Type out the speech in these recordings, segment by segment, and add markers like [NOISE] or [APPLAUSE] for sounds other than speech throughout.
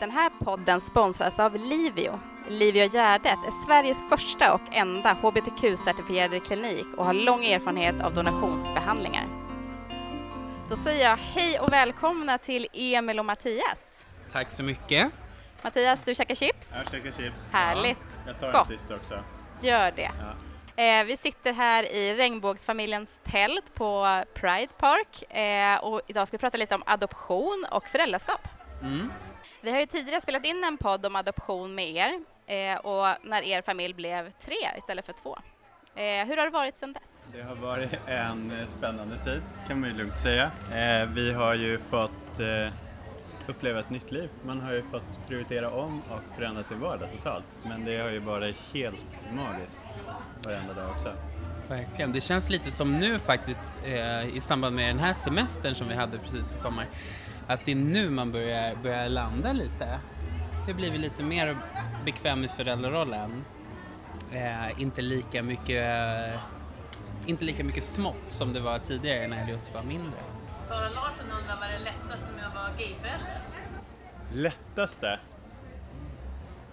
Den här podden sponsras av Livio. Livio Gärdet är Sveriges första och enda hbtq-certifierade klinik och har lång erfarenhet av donationsbehandlingar. Då säger jag hej och välkomna till Emil och Mattias. Tack så mycket. Mattias, du käkar chips? Jag käkar chips. Härligt. Ja, jag tar Gott. en sist också. Gör det. Ja. Eh, vi sitter här i regnbågsfamiljens tält på Pride Park eh, och idag ska vi prata lite om adoption och föräldraskap. Mm. Vi har ju tidigare spelat in en podd om adoption med er eh, och när er familj blev tre istället för två. Eh, hur har det varit sedan dess? Det har varit en eh, spännande tid kan man ju lugnt säga. Eh, vi har ju fått eh, uppleva ett nytt liv. Man har ju fått prioritera om och förändra sin vardag totalt. Men det har ju varit helt magiskt varenda dag också. Verkligen. Det känns lite som nu faktiskt eh, i samband med den här semestern som vi hade precis i sommar. Att det är nu man börjar, börjar landa lite. Det blir vi lite mer bekväm i föräldrarollen. Eh, inte lika mycket eh, inte lika mycket smått som det var tidigare när Elliot var mindre. Sara Larsson undrar vad det lättaste med att vara gayförälder? Lättaste?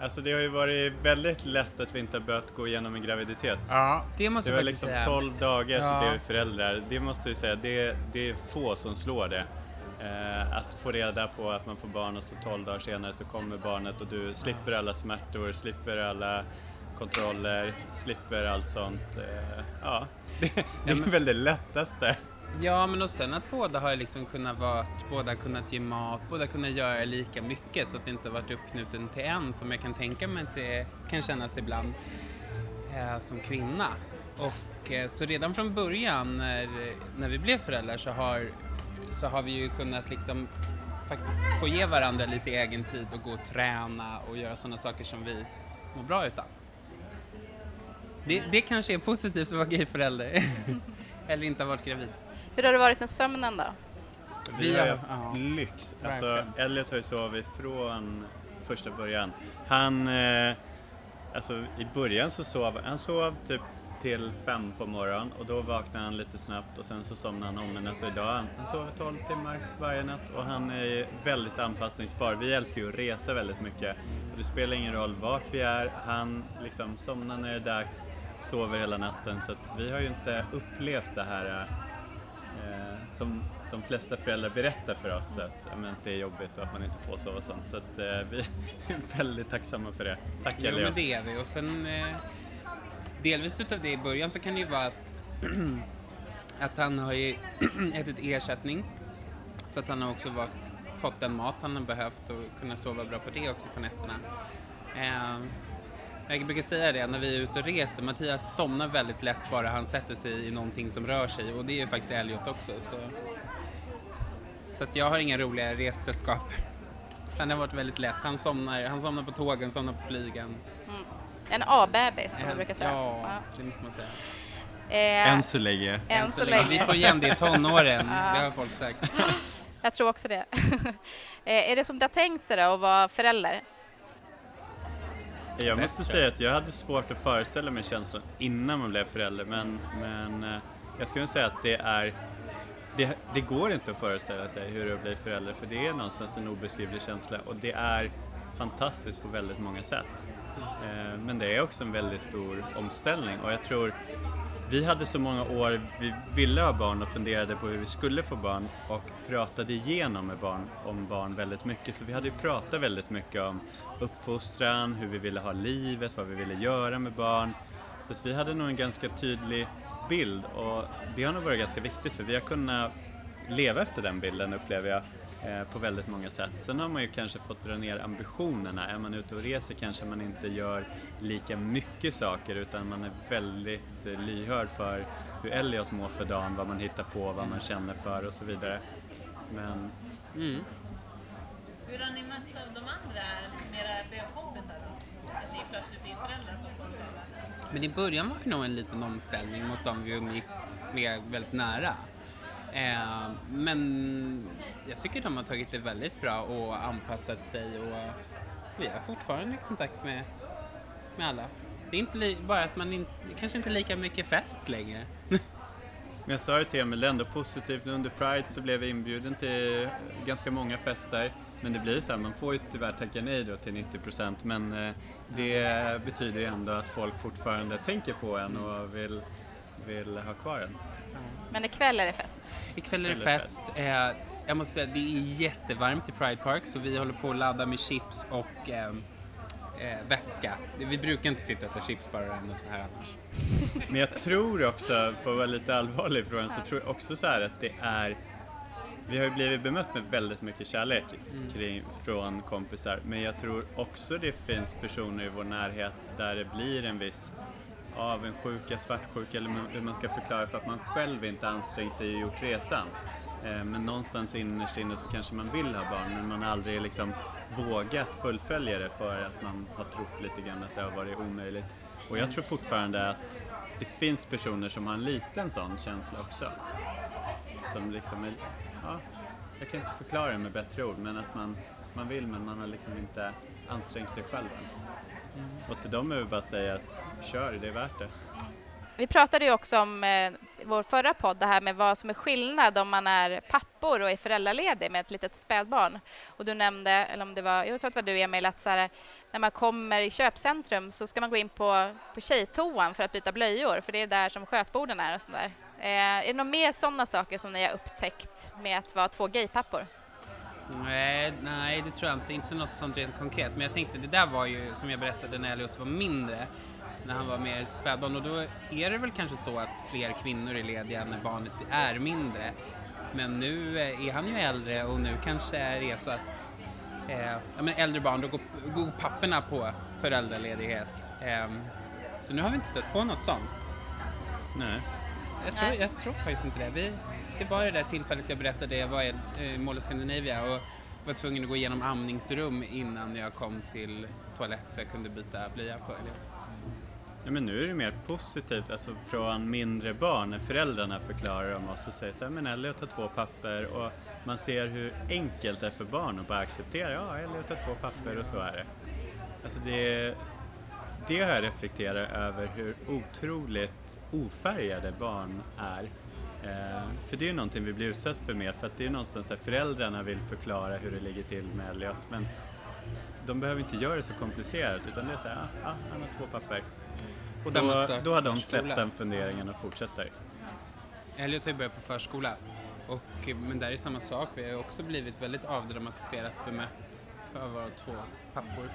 Alltså det har ju varit väldigt lätt att vi inte har behövt gå igenom en graviditet. Ja, det måste Det jag var liksom säga. 12 dagar så Ja. blev vi föräldrar. Det måste vi säga, det, det är få som slår det. Eh, att få reda på att man får barn och så 12 dagar senare så kommer barnet och du slipper alla smärtor, slipper alla kontroller, slipper allt sånt. Eh, ja, [LAUGHS] det, är väl det lättaste. Ja, men och sen att båda har liksom kunnat vara, båda kunnat ge mat, båda kunnat göra lika mycket så att det inte varit uppknuten till en som jag kan tänka mig att det kan kännas ibland eh, som kvinna. Och eh, så redan från början när, när vi blev föräldrar så har, så har vi ju kunnat liksom faktiskt få ge varandra lite egen tid och gå och träna och göra sådana saker som vi mår bra utan. Det, det kanske är positivt att vara gayförälder. [LAUGHS] Eller inte ha varit gravid. Hur har det varit med sömnen då? Vi har haft ja. lyx. Alltså. Elliot har ju sovit från första början. Han, eh, alltså i början så sov han sov typ till fem på morgonen och då vaknade han lite snabbt och sen så somnade han om. Men alltså idag, han, sover 12 timmar varje natt och han är väldigt anpassningsbar. Vi älskar ju att resa väldigt mycket. Och det spelar ingen roll vart vi är, han liksom somnar när det är dags, sover hela natten. Så vi har ju inte upplevt det här eh, som de flesta föräldrar berättar för oss att men, det är jobbigt och att man inte får sova sånt. Så att, eh, vi [LAUGHS] är väldigt tacksamma för det. Tack Jo, Elliot. men det är vi. Och sen eh, delvis utav det i början så kan det ju vara att, [CLEARS THROAT] att han har ju [CLEARS THROAT] ätit ersättning. Så att han har också varit, fått den mat han har behövt och kunnat sova bra på det också på nätterna. Eh, jag brukar säga det när vi är ute och reser, Mattias somnar väldigt lätt bara han sätter sig i någonting som rör sig och det är ju faktiskt Elliot också. Så, så att jag har inga roliga ressällskap. Sen har det varit väldigt lätt. Han somnar, han somnar på tågen, somnar på flygen. Mm. En A-bebis som vi En- brukar säga. Ja, det måste man säga. Eh, Än så länge. än så Vi länge. får igen det i [LAUGHS] tonåren, Ja. det har folk sagt. [LAUGHS] Jag tror också det. [LAUGHS] eh, är det som det har tänkt sig då att vara förälder? Jag måste Bättre. säga att jag hade svårt att föreställa mig känslan innan man blev förälder men, men eh, jag skulle säga att det är det, det går inte att föreställa sig hur det är att bli förälder för det är någonstans en obeskrivlig känsla och det är fantastiskt på väldigt många sätt. Eh, men det är också en väldigt stor omställning och jag tror vi hade så många år vi ville ha barn och funderade på hur vi skulle få barn och pratade igenom med barn om barn väldigt mycket. Så vi hade ju pratat väldigt mycket om uppfostran, hur vi ville ha livet, vad vi ville göra med barn. Så att vi hade nog en ganska tydlig bild och det har nog varit ganska viktigt för vi har kunnat leva efter den bilden upplever jag på väldigt många sätt. Sen har man ju kanske fått dra ner ambitionerna. Är man ute och reser kanske man inte gör lika mycket saker utan man är väldigt eh, lyhörd för hur Elliot mår för dagen, vad man hittar på, vad man känner för och så vidare. Men Mm. Hur har ni mötts av de andra, liksom era bögkompisar då? Att ni plötsligt blir föräldrar på 12 dagar? Men i början var det nog en liten omställning mot de vi umgicks med väldigt nära. Eh, men jag tycker de har tagit det väldigt bra och anpassat sig och vi har fortfarande kontakt med, med alla. Det är inte li- bara att man in, det kanske inte är lika mycket fest längre. Men [LAUGHS] jag sa det till Emil, det är ändå positivt. Under Pride så blev jag inbjuden till ganska många fester. Men det blir så här, man får ju tyvärr tacka nej då till 90 procent. Men eh, det betyder ju ändå att folk fortfarande tänker på en och vill, vill ha kvar en. Men ikväll är det fest. Ikväll är det fest. Eh, jag måste säga, det är jättevarmt i Pride Park så vi håller på att ladda med chips och eh, eh, vätska. Vi brukar inte sitta och äta chips bara ändå så här annars. [LAUGHS] Men jag tror också, för att vara lite allvarlig i frågan, så tror jag också så här att det är vi har ju blivit bemött med väldigt mycket kärlek kring, från kompisar, men jag tror också det finns personer i vår närhet där det blir en viss avundsjuka, svartsjuka eller hur man ska förklara för att man själv inte ansträngt sig och gjort resan. Eh, Men någonstans innerst inne så kanske man vill ha barn men man har aldrig liksom vågat fullfölja det för att man har trott lite grann att det har varit omöjligt. Och jag tror fortfarande att det finns personer som har en liten sån känsla också. Som liksom är, ja, jag kan inte förklara det med bättre ord men att man, man vill men man har liksom inte ansträngt sig själv än. Mm. Och till dem är det bara att säga att kör, det är värt det. Mm. Vi pratade ju också om eh, vår förra podd, det här med vad som är skillnad om man är pappor och är föräldraledig med ett litet spädbarn. Och du nämnde, eller om det var, jag tror att det var du Emil, att så här, när man kommer i köpcentrum så ska man gå in på, på tjejtoan för att byta blöjor, för det är där som skötborden är och sådär. Eh, är det några mer sådana saker som ni har upptäckt med att vara två gaypappor? Nej, nej, det tror jag inte. Inte något sånt rent konkret. Men jag tänkte, det där var ju som jag berättade när Elliot var mindre. När han var mer spädbarn. Och då är det väl kanske så att fler kvinnor är lediga när barnet är mindre. Men nu eh, är han ju äldre och nu kanske är det så att eh, ja, men äldre barn, då går, går papporna på föräldraledighet. Eh, så nu har vi inte stött på något sånt. Nej. Jag tror, jag tror faktiskt inte det. Vi, det var det där tillfället jag berättade, jag var i eh, Mall of Scandinavia och var tvungen att gå igenom amningsrum innan jag kom till toalett så jag kunde byta blöja på Elliot. Ja, men nu är det mer positivt, alltså från mindre barn, när föräldrarna förklarar om oss och säger så här, men Elliot har två papper och man ser hur enkelt det är för barn att bara acceptera, ja Elliot har två papper och så är det. Alltså det, det har jag reflekterat över hur otroligt ofärgade barn är. Eh, för det är ju någonting vi blir utsatt för mer, för att det är någonstans att föräldrarna vill förklara hur det ligger till med Elliot, men de behöver inte göra det så komplicerat utan det är så här, ja, ah, han har två papper. Och då, då har de släppt den funderingen och fortsätter. Elliot har ju börjat på förskola, och, men där är samma sak. Vi har också blivit väldigt avdramatiserat bemött för våra två pappor.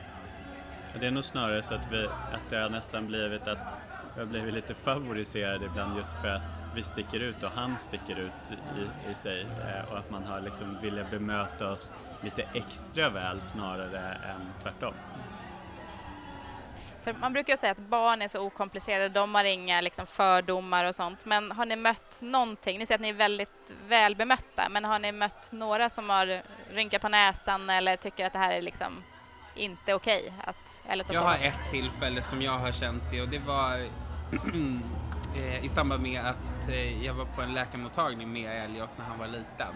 Det är nog snarare så att, vi, att det har nästan blivit att vi har blivit lite favoriserade ibland just för att vi sticker ut och han sticker ut i, i sig eh, och att man har liksom velat bemöta oss lite extra väl snarare än tvärtom. För man brukar ju säga att barn är så okomplicerade, de har inga liksom, fördomar och sånt. Men har ni mött någonting? Ni säger att ni är väldigt väl bemötta, men har ni mött några som har rynkat på näsan eller tycker att det här är liksom inte okej? att, eller att Jag har ett tillfälle som jag har känt det och det var [CLEARS THROAT] Eh, i samband med att eh, jag var på en läkarmottagning med Elliot när han var liten.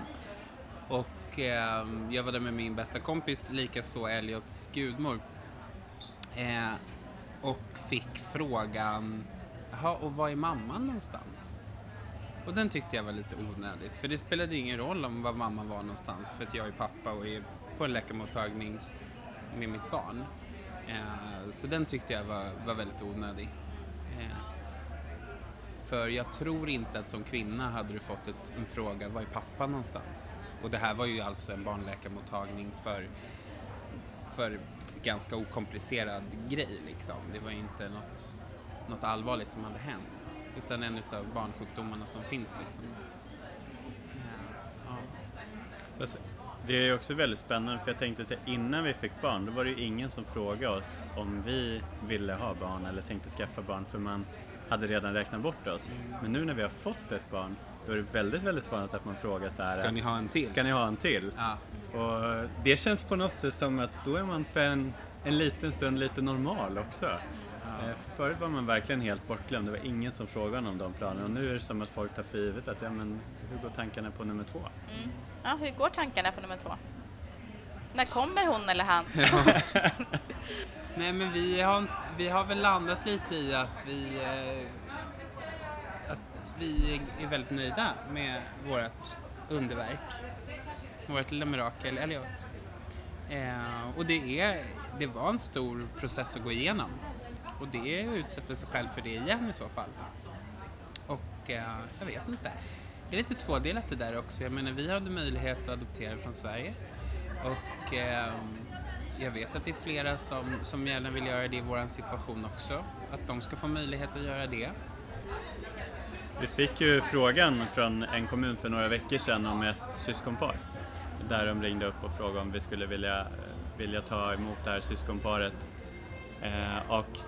Och eh, jag var där med min bästa kompis, likaså Elliots gudmor. Eh, och fick frågan, jaha, och var är mamman någonstans? Och den tyckte jag var lite onödigt, för det spelade ju ingen roll om var mamman var någonstans, för att jag är pappa och är på en läkarmottagning med mitt barn. Eh, så den tyckte jag var, var väldigt onödig. För jag tror inte att som kvinna hade du fått ett, en fråga, var är pappa någonstans? Och det här var ju alltså en barnläkarmottagning för, för ganska okomplicerad grej liksom. Det var ju inte något, något allvarligt som hade hänt, utan en utav barnsjukdomarna som finns liksom. Eh, ja. Det är ju också väldigt spännande för jag tänkte säga innan vi fick barn då var det ju ingen som frågade oss om vi ville ha barn eller tänkte skaffa barn för man hade redan räknat bort oss. Men nu när vi har fått ett barn då är det väldigt, väldigt vanligt att man frågar så här. Ska ni ha en till? Ska ni ha en till? Ja. Och det känns på något sätt som att då är man för en, en liten stund lite normal också. Eh, Förut var man verkligen helt bortglömd, det var ingen som frågade om de planerna och nu är det som att folk tar för givet att ja, men hur går tankarna på nummer två? Mm. Ja, hur går tankarna på nummer två? När kommer hon eller han? [LAUGHS] [LAUGHS] Nej men vi har, vi har väl landat lite i att vi... Eh, att vi är väldigt nöjda med vårt underverk. Vårt lilla mirakel Elliot. Eh, och det, är, det var en stor process att gå igenom. Och det utsätter sig själv för det igen i så fall. Och eh, jag vet inte. Det är lite tvådelat det där också. Jag menar vi hade möjlighet att adoptera från Sverige. Och eh, jag vet att det är flera som, som gärna vill göra det i vår situation också. Att de ska få möjlighet att göra det. Vi fick ju frågan från en kommun för några veckor sedan om ett syskonpar. Där de ringde upp och frågade om vi skulle vilja, vilja ta emot det här syskonparet. Eh, och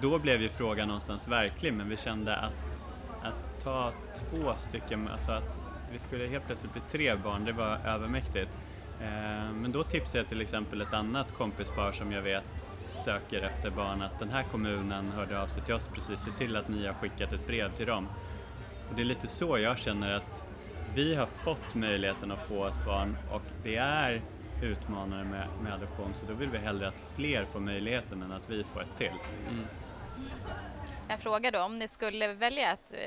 då blev ju frågan någonstans verklig men vi kände att, att ta två stycken, alltså att vi skulle helt plötsligt bli tre barn, det var övermäktigt. Eh, men då tipsade jag till exempel ett annat kompispar som jag vet söker efter barn att den här kommunen hörde av sig till oss precis, se till att ni har skickat ett brev till dem. Och det är lite så jag känner att vi har fått möjligheten att få ett barn och det är utmanande med, med adoption så då vill vi hellre att fler får möjligheten än att vi får ett till. Mm. En fråga då, om ni skulle välja att eh,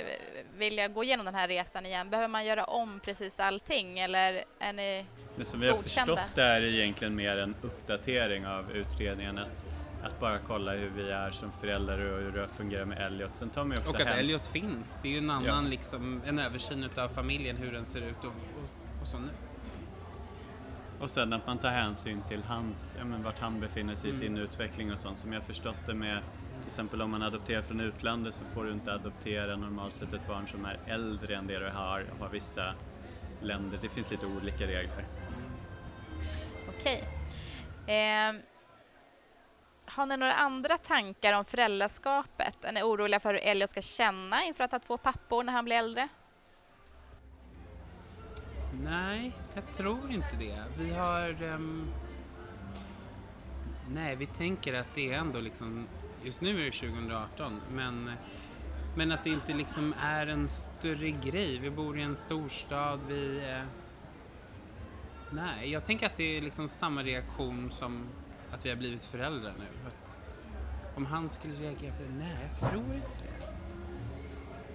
vilja gå igenom den här resan igen, behöver man göra om precis allting eller är ni Det som vi har Godkända. förstått det är egentligen mer en uppdatering av utredningen. Att, att bara kolla hur vi är som föräldrar och hur det fungerar med Elliot. Sen tar man ju också Och att hänsyn- Elliot finns. Det är ju en annan liksom, en översyn utav familjen, hur den ser ut och, och, och så nu. Och sen att man tar hänsyn till hans, ja, men vart han befinner sig i sin utveckling och sånt. Som jag förstått det med, till exempel om man adopterar från utlandet så får du inte adoptera normalt sett ett barn som är äldre än det du har, och har vissa länder. Det finns lite olika regler. Okej. Ehm, har ni några andra tankar om föräldraskapet? Är ni oroliga för hur Elliot ska känna inför att ha två pappor när han blir äldre? Nej, jag tror inte det. Vi har... ehm, nej, vi tänker att det är ändå liksom... Just nu är det 2018, men, men att det inte liksom är en större grej. Vi bor i en storstad, vi... eh, nej, jag tänker att det är liksom samma reaktion som att vi har blivit föräldrar nu. Att om han skulle reagera på det? Nej, jag tror inte det.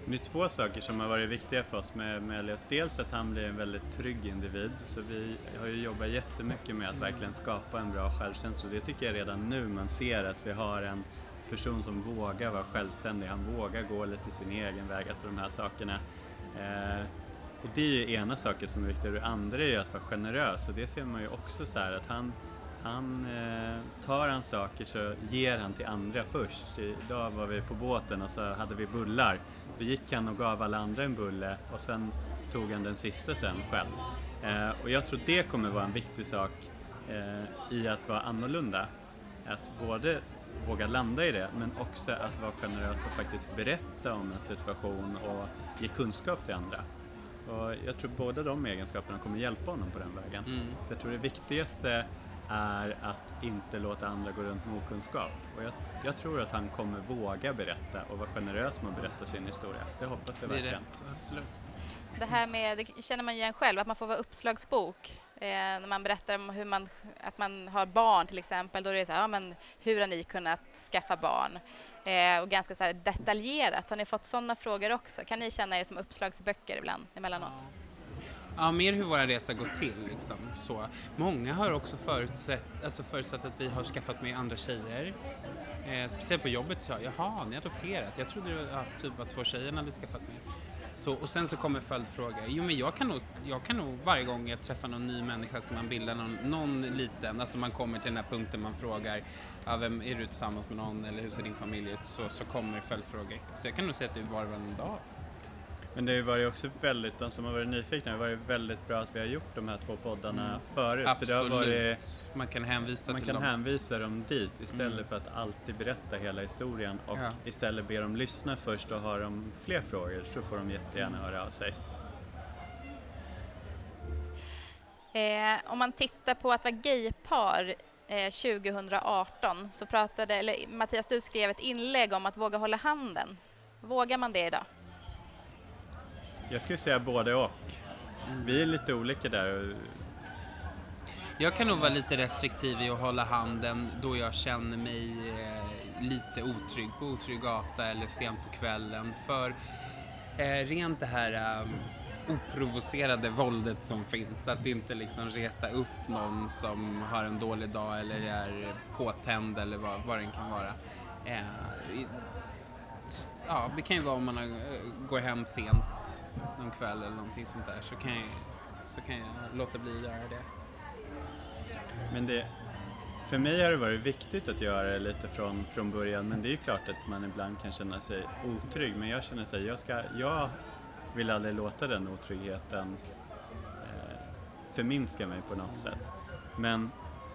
Det är två saker som har varit viktiga för oss med, med Elliot. Dels att han blir en väldigt trygg individ, så vi har ju jobbat jättemycket med att verkligen skapa en bra självkänsla. Det tycker jag redan nu man ser att vi har en person som vågar vara självständig, han vågar gå lite sin egen väg, alltså de här sakerna. Eh, och det är ju ena saken som är viktig, och det andra är ju att vara generös och det ser man ju också så här att han han eh, tar han saker så ger han till andra först. Idag var vi på båten och så hade vi bullar. Då gick han och gav alla andra en bulle och sen tog han den sista sen själv. Eh, och jag tror det kommer vara en viktig sak eh, i att vara annorlunda. Att både våga landa i det men också att vara generös och faktiskt berätta om en situation och ge kunskap till andra. Och jag tror båda de egenskaperna kommer hjälpa honom på den vägen. Mm. För jag tror det viktigaste är att inte låta andra gå runt med okunskap. Och jag, jag tror att han kommer våga berätta och vara generös med att berätta sin historia. Det hoppas jag Det är verkligen. rätt, absolut. Det här med, det känner man ju igen själv, att man får vara uppslagsbok. Eh, när man berättar om hur man, att man har barn till exempel, då är det så här, ja men hur har ni kunnat skaffa barn? Eh, och ganska så här detaljerat. Har ni fått sådana frågor också? Kan ni känna er som uppslagsböcker ibland, emellanåt? Ja, mer hur våra resor går till. Liksom. Så. Många har också förutsatt, alltså förutsatt att vi har skaffat med andra tjejer. Eh, speciellt på jobbet sa jag, jaha, ni har adopterat? Jag trodde det var, ja, typ var två tjejer hade skaffat med. Så, och sen så kommer följdfrågor. Jo men jag kan, nog, jag kan nog varje gång jag träffar någon ny människa som man bildar någon, någon liten, alltså man kommer till den här punkten man frågar ja, vem är du tillsammans med någon eller hur ser din familj ut? Så, så kommer följdfrågor. Så jag kan nog säga att det är var varannan dag. Men det har ju också väldigt, de som har varit nyfikna, det har varit väldigt bra att vi har gjort de här två poddarna förut. För det har Mm. Absolut. varit, Man kan hänvisa man till kan dem. hänvisa dem dit istället Mm. för att alltid berätta hela historien och Ja. istället be dem lyssna först och har de fler frågor så får de jättegärna höra av sig. Eh, om man tittar på att vara gaypar eh, 2018 så pratade, eller Mattias du skrev ett inlägg om att våga hålla handen. Vågar man det idag? Jag skulle säga både och. Vi är lite olika där. Jag kan nog vara lite restriktiv i att hålla handen då jag känner mig eh, lite otrygg på otrygg gata eller sent på kvällen. För eh, rent det här eh, oprovocerade våldet som finns, att inte liksom reta upp någon som har en dålig dag eller är påtänd eller vad, vad det kan vara. Eh, ja, det kan ju vara om man har- eh, går hem sent någon kväll eller någonting sånt där så kan jag, så kan jag låta bli att göra det. Men det, för mig har det varit viktigt att göra det lite från, från början men det är ju klart att man ibland kan känna sig otrygg men jag känner sig, jag, ska, jag vill aldrig låta den otryggheten eh, förminska mig på något sätt. Men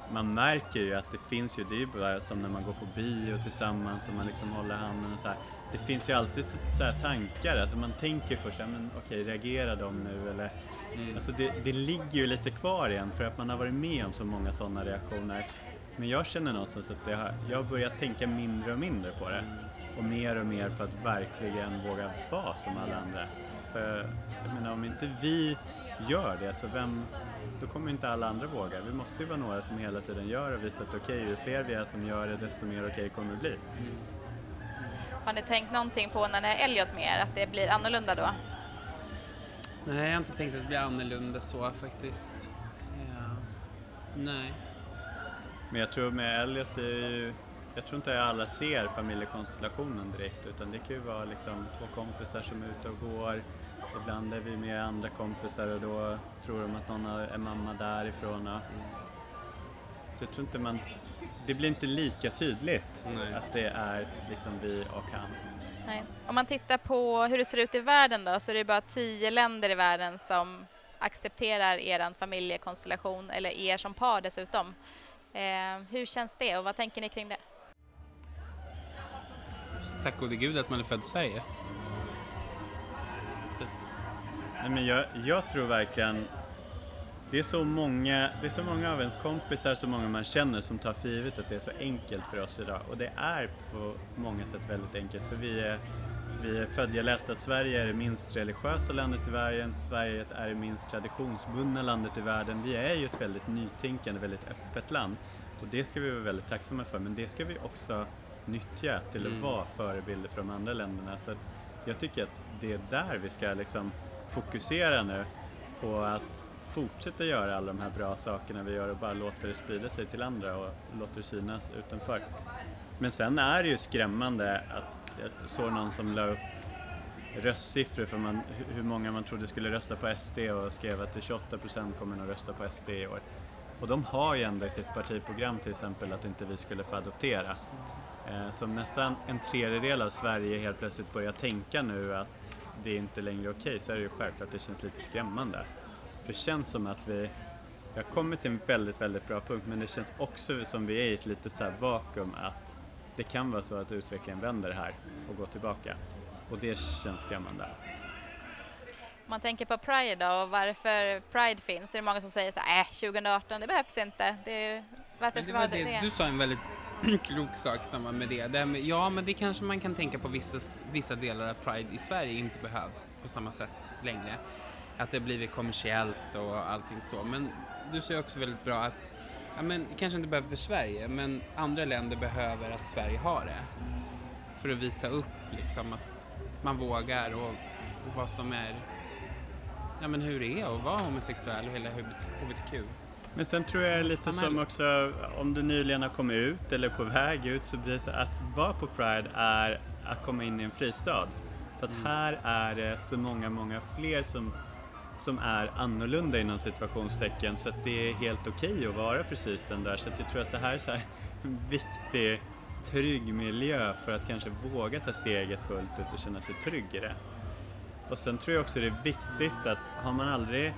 man märker ju att det finns ju, det är ju bara som när man går på bio tillsammans och man liksom håller handen och så här. Det finns ju alltid så tankar, alltså man tänker först, ja, men okej reagerar de nu eller Mm. Alltså det, det ligger ju lite kvar igen för att man har varit med om så många sådana reaktioner. Men jag känner någonstans att det har, jag har börjat tänka mindre och mindre på det. Och mer och mer på att verkligen våga vara som alla andra. För jag menar om inte vi gör det så vem, då kommer inte alla andra våga. Vi måste ju vara några som hela tiden gör och visar att okej, ju fler vi är som gör det desto mer okej kommer det bli. Har ni tänkt någonting på när det är Elliot med er, att det blir annorlunda då? Nej, jag har inte tänkt att det blir annorlunda så faktiskt. Ja. Nej. Men jag tror med Elliot, det är ju, jag tror inte alla ser familjekonstellationen direkt utan det kan ju vara liksom två kompisar som är ute och går. Ibland är vi med andra kompisar och då tror de att någon är mamma därifrån. Och, så jag tror inte man, det blir inte lika tydligt Nej. att det är liksom vi och han. Nej. Om man tittar på hur det ser ut i världen då, så är det bara tio länder i världen som accepterar er familjekonstellation, eller er som par dessutom. Eh, hur känns det och vad tänker ni kring det? Tack gode gud att man är född i Sverige. Typ. Nej, men jag, jag tror verkligen det är, så många, det är så många av ens kompisar, så många man känner som tar för givet att det är så enkelt för oss idag. Och det är på många sätt väldigt enkelt för vi är, vi är födda, jag läste att Sverige är det minst religiösa landet i världen, Sverige är det minst traditionsbundna landet i världen. Vi är ju ett väldigt nytänkande, väldigt öppet land. Och det ska vi vara väldigt tacksamma för, men det ska vi också nyttja till att Mm. vara förebilder för de andra länderna. Så jag tycker att det är där vi ska liksom fokusera nu på att fortsätta göra alla de här bra sakerna vi gör och bara låta det sprida sig till andra och låta det synas utanför. Men sen är det ju skrämmande att jag såg någon som la upp röstsiffror för man, hur många man trodde skulle rösta på SD och skrev att 28% kommer nog rösta på SD i år. Och de har ju ändå i sitt partiprogram till exempel att inte vi skulle få adoptera. Eh, så om nästan en tredjedel av Sverige helt plötsligt börjar tänka nu att det är inte längre okej så är det ju självklart det känns lite skrämmande. För det känns som att vi, vi har kommit till en väldigt, väldigt bra punkt men det känns också som vi är i ett litet så här vakuum att det kan vara så att utvecklingen vänder här och går tillbaka. Och det känns skrämmande. Om man tänker på Pride då och varför Pride finns, är det många som säger så här, äh, 2018, det behövs inte. Det är, varför ska det vi ha det? det, du sa en väldigt [CLEARS THROAT] klok sak i samband med det. det med, ja, men det kanske man kan tänka på vissa, vissa delar av Pride i Sverige inte behövs på samma sätt längre. Att det har blivit kommersiellt och allting så. Men du säger också väldigt bra att ja, men, kanske inte behöver för Sverige, men andra länder behöver att Sverige har det. För att visa upp liksom att man vågar och, och vad som är, ja men hur det är att vara homosexuell och hela HBTQ. Men sen tror jag lite som också, om du nyligen har kommit ut eller på väg ut så blir det så att vara på Pride är att komma in i en fristad. För att här är det så många, många fler som, som är annorlunda inom situationstecken så att det är helt okej att vara precis den där. Så att jag tror att det här är så här en viktig, trygg miljö för att kanske våga ta steget fullt ut och känna sig trygg i det. Och sen tror jag också det är viktigt att har man aldrig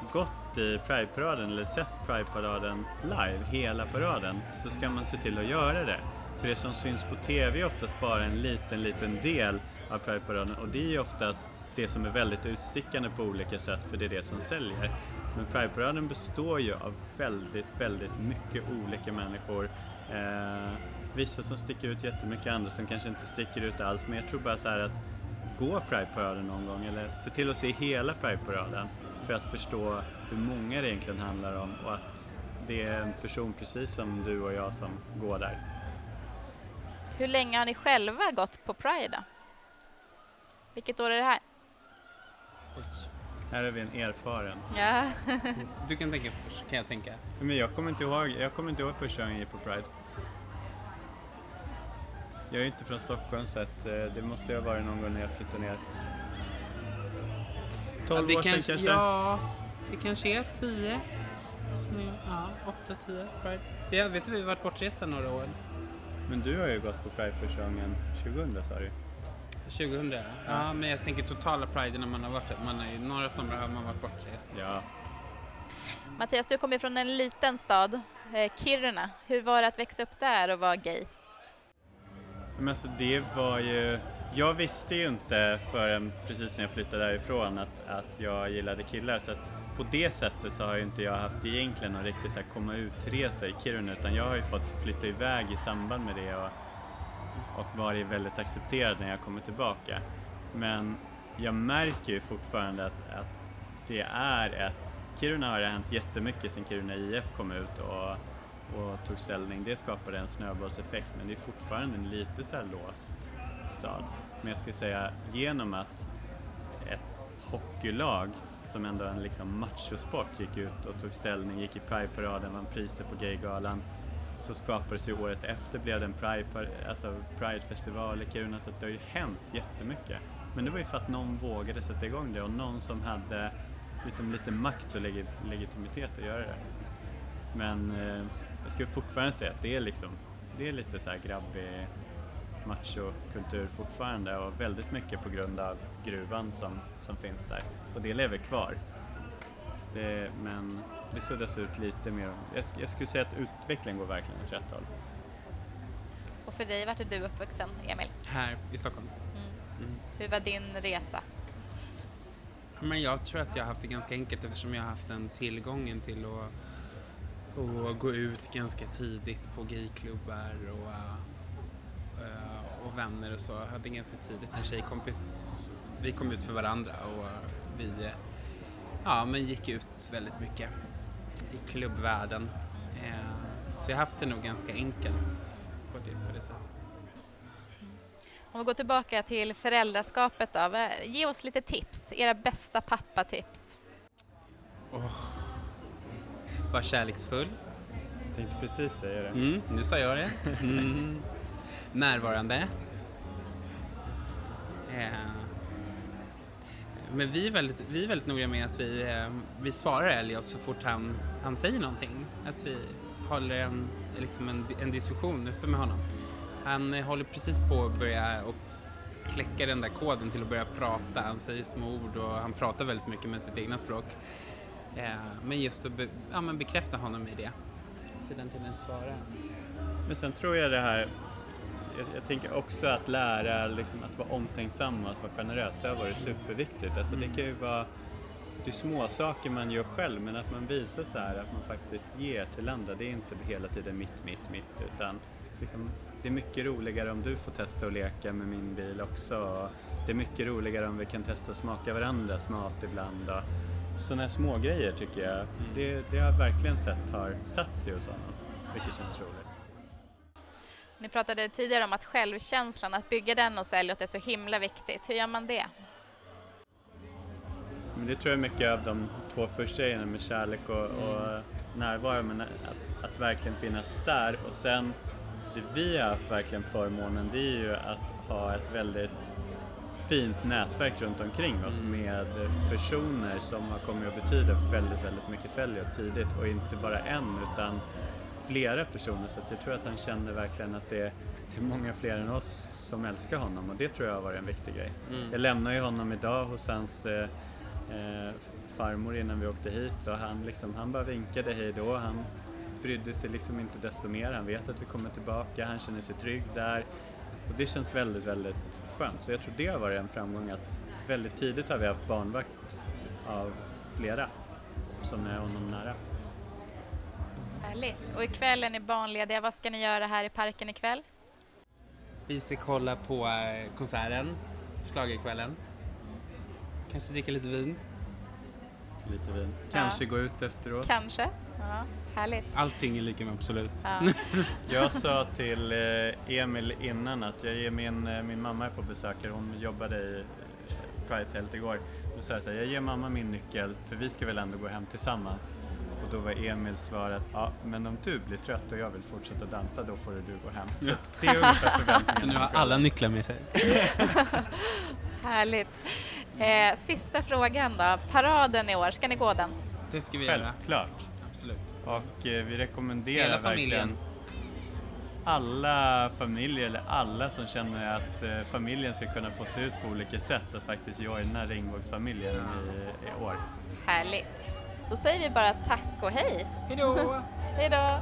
gått i Pride-paraden eller sett Pride-paraden live, hela paraden, så ska man se till att göra det. För det som syns på TV är oftast bara en liten, liten del av Pride-paraden och det är ju oftast det som är väldigt utstickande på olika sätt för det är det som säljer. Men Pride-paraden består ju av väldigt, väldigt mycket olika människor. Eh, vissa som sticker ut jättemycket, andra som kanske inte sticker ut alls. Men jag tror bara så här att gå Pride-paraden någon gång eller se till att se hela Pride-paraden för att förstå hur många det egentligen handlar om och att det är en person precis som du och jag som går där. Hur länge har ni själva gått på Pride då? Vilket år är det här? Här är vi en erfaren. Ja. Du kan tänka först, kan jag tänka. Men jag kommer inte ihåg, jag kommer inte ihåg första gången jag gick på Pride. Jag är ju inte från Stockholm så att eh, det måste ha varit någon gång när jag flyttade ner. 12 det år sedan kanske? Ja, det kanske är 10. Alltså, ja, 8, 10 Pride. Jag vet du, vi har varit bortresta några år. Men du har ju gått på Pride första gången 2000 sa du 2000 ja. ja. men jag tänker totala Pride när man har varit man har ju, Några somrar har man varit bortrest. Ja. Mattias, du kommer från en liten stad, eh, Kiruna. Hur var det att växa upp där och vara gay? Men alltså det var ju, jag visste ju inte förrän precis när jag flyttade därifrån att, att jag gillade killar så att på det sättet så har ju inte jag haft egentligen någon riktig så här komma ut-resa i Kiruna utan jag har ju fått flytta iväg i samband med det och, och varit väldigt accepterad när jag kommer tillbaka. Men jag märker ju fortfarande att, att det är ett, Kiruna har det hänt jättemycket sedan Kiruna IF kom ut och, och tog ställning. Det skapade en snöbollseffekt men det är fortfarande en lite så här låst stad. Men jag skulle säga genom att ett hockeylag som ändå är en liksom machosport gick ut och tog ställning, gick i Pride-paraden, vann priser på Gaygalan så skapades ju året efter blev det en Pride, alltså Pride-festival i Kiruna så att det har ju hänt jättemycket. Men det var ju för att någon vågade sätta igång det och någon som hade liksom lite makt och legi legitimitet att göra det. Men eh, jag skulle fortfarande säga att det är liksom, det är lite så här grabbig machokultur fortfarande och väldigt mycket på grund av gruvan som, som finns där. Och det lever kvar. Det, men det suddas ut lite mer. Jag, sk- jag skulle säga att utvecklingen går verkligen åt rätt håll. Och för dig, vart är du uppvuxen, Emil? Här i Stockholm. Mm. Mm. Hur var din resa? Men jag tror att jag har haft det ganska enkelt eftersom jag har haft den tillgången till att, att gå ut ganska tidigt på gayklubbar och, eh, och vänner och så. Jag hade ganska tidigt en tjejkompis, vi kom ut för varandra och vi ja, men gick ut väldigt mycket i klubbvärlden. Eh, Så jag har haft det nog ganska enkelt på det, på det sättet. Om vi går tillbaka till föräldraskapet då. Ge oss lite tips, era bästa pappatips. Var kärleksfull. Jag tänkte precis säga det. Mm, nu sa jag det. Mm. Närvarande. Eh, Men vi är, väldigt, vi är väldigt noga med att vi, eh, vi svarar Elliot så fort han, han säger någonting. Att vi håller en, liksom en, en diskussion uppe med honom. Han eh, håller precis på att börja och kläcka den där koden till att börja prata. Han säger små ord och han pratar väldigt mycket med sitt egna språk. Eh, Men just att be, ja, men bekräfta honom i det. Tiden till att svara. Men sen tror jag det här, jag, jag tänker också att lära liksom, att vara omtänksam och att vara generös, det har varit superviktigt. Alltså, Det kan ju vara det är små saker man gör själv men att man visar så här att man faktiskt ger till andra. Det är inte hela tiden mitt, mitt, mitt utan liksom, det är mycket roligare om du får testa att leka med min bil också. Det är mycket roligare om vi kan testa att smaka varandras mat ibland. Och sådana små grejer tycker jag, det, det har jag verkligen sett har satt sig hos honom, vilket känns roligt. Ni pratade tidigare om att självkänslan, att bygga den hos Elliot är så himla viktigt. Hur gör man det? Men det tror jag mycket av de två första grejerna med kärlek och, och närvaro, men att, att verkligen finnas där. Och sen, det vi har haft verkligen förmånen, det är ju att ha ett väldigt fint nätverk runt omkring oss med personer som har kommit att betyda väldigt, väldigt mycket för Elliot tidigt och inte bara en utan flera personer så jag tror att han känner verkligen att det är, det är många fler än oss som älskar honom och det tror jag har varit en viktig grej. Mm. Jag lämnade ju honom idag hos hans eh, eh, farmor innan vi åkte hit och han, liksom, han bara vinkade hej då. Han brydde sig liksom inte desto mer. Han vet att vi kommer tillbaka, han känner sig trygg där. Och det känns väldigt, väldigt skönt. Så jag tror det har varit en framgång att väldigt tidigt har vi haft barnvakt av flera som är honom nära. Härligt. Och ikväll är ni barnlediga. Vad ska ni göra här i parken ikväll? Vi ska kolla på eh, konserten, schlagerkvällen. Kanske dricka lite vin. Lite vin. Kanske gå ut efteråt. Kanske? Ja, härligt. Allting är lika med absolut. Ja. [LAUGHS] Jag sa [LAUGHS] till eh, Emil innan att jag ger min, eh, min mamma är på besök här, hon jobbade i eh, Pride-tältet igår. Då sa jag så här, jag ger mamma min nyckel för vi ska väl ändå gå hem tillsammans. Och då var Emils svar att ja, men om du blir trött och jag vill fortsätta dansa då får du gå hem. Så det är ungefär. Så nu har alla nycklar med sig. [LAUGHS] Härligt. Eh, sista frågan då. Paraden i år, ska ni gå den? Det ska vi göra. Självklart. Absolut. Och eh, vi rekommenderar Hela familjen. verkligen alla familjer eller alla som känner att eh, familjen ska kunna få se ut på olika sätt att faktiskt joina regnbågsfamiljen i, i år. Härligt. Då säger vi bara tack och hej. Hej då! [LAUGHS] Hej då!